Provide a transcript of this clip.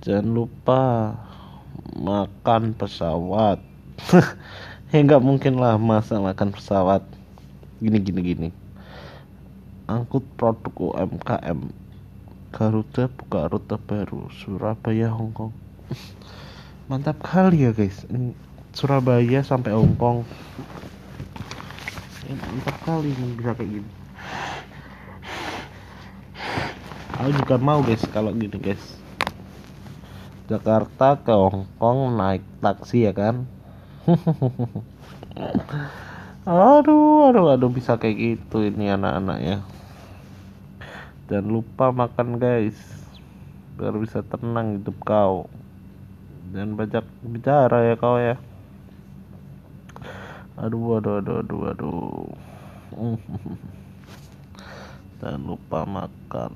jangan lupa makan pesawat. Ya nggak mungkin lah masa makan pesawat. Gini gini gini. Angkut produk UMKM Garuda buka rute baru. Surabaya Hongkong mantap kali ya guys. Surabaya sampai Hongkong ini mantap kali ini bisa kayak gini. Aku juga mau guys kalau gini guys Jakarta ke Hongkong naik taksi ya kan? Aduh aduh aduh bisa kayak gitu ini anak-anak ya jangan lupa makan guys. Biar bisa tenang hidup kau. Jangan banyak bicara ya kau ya. Aduh aduh aduh aduh aduh. Jangan lupa makan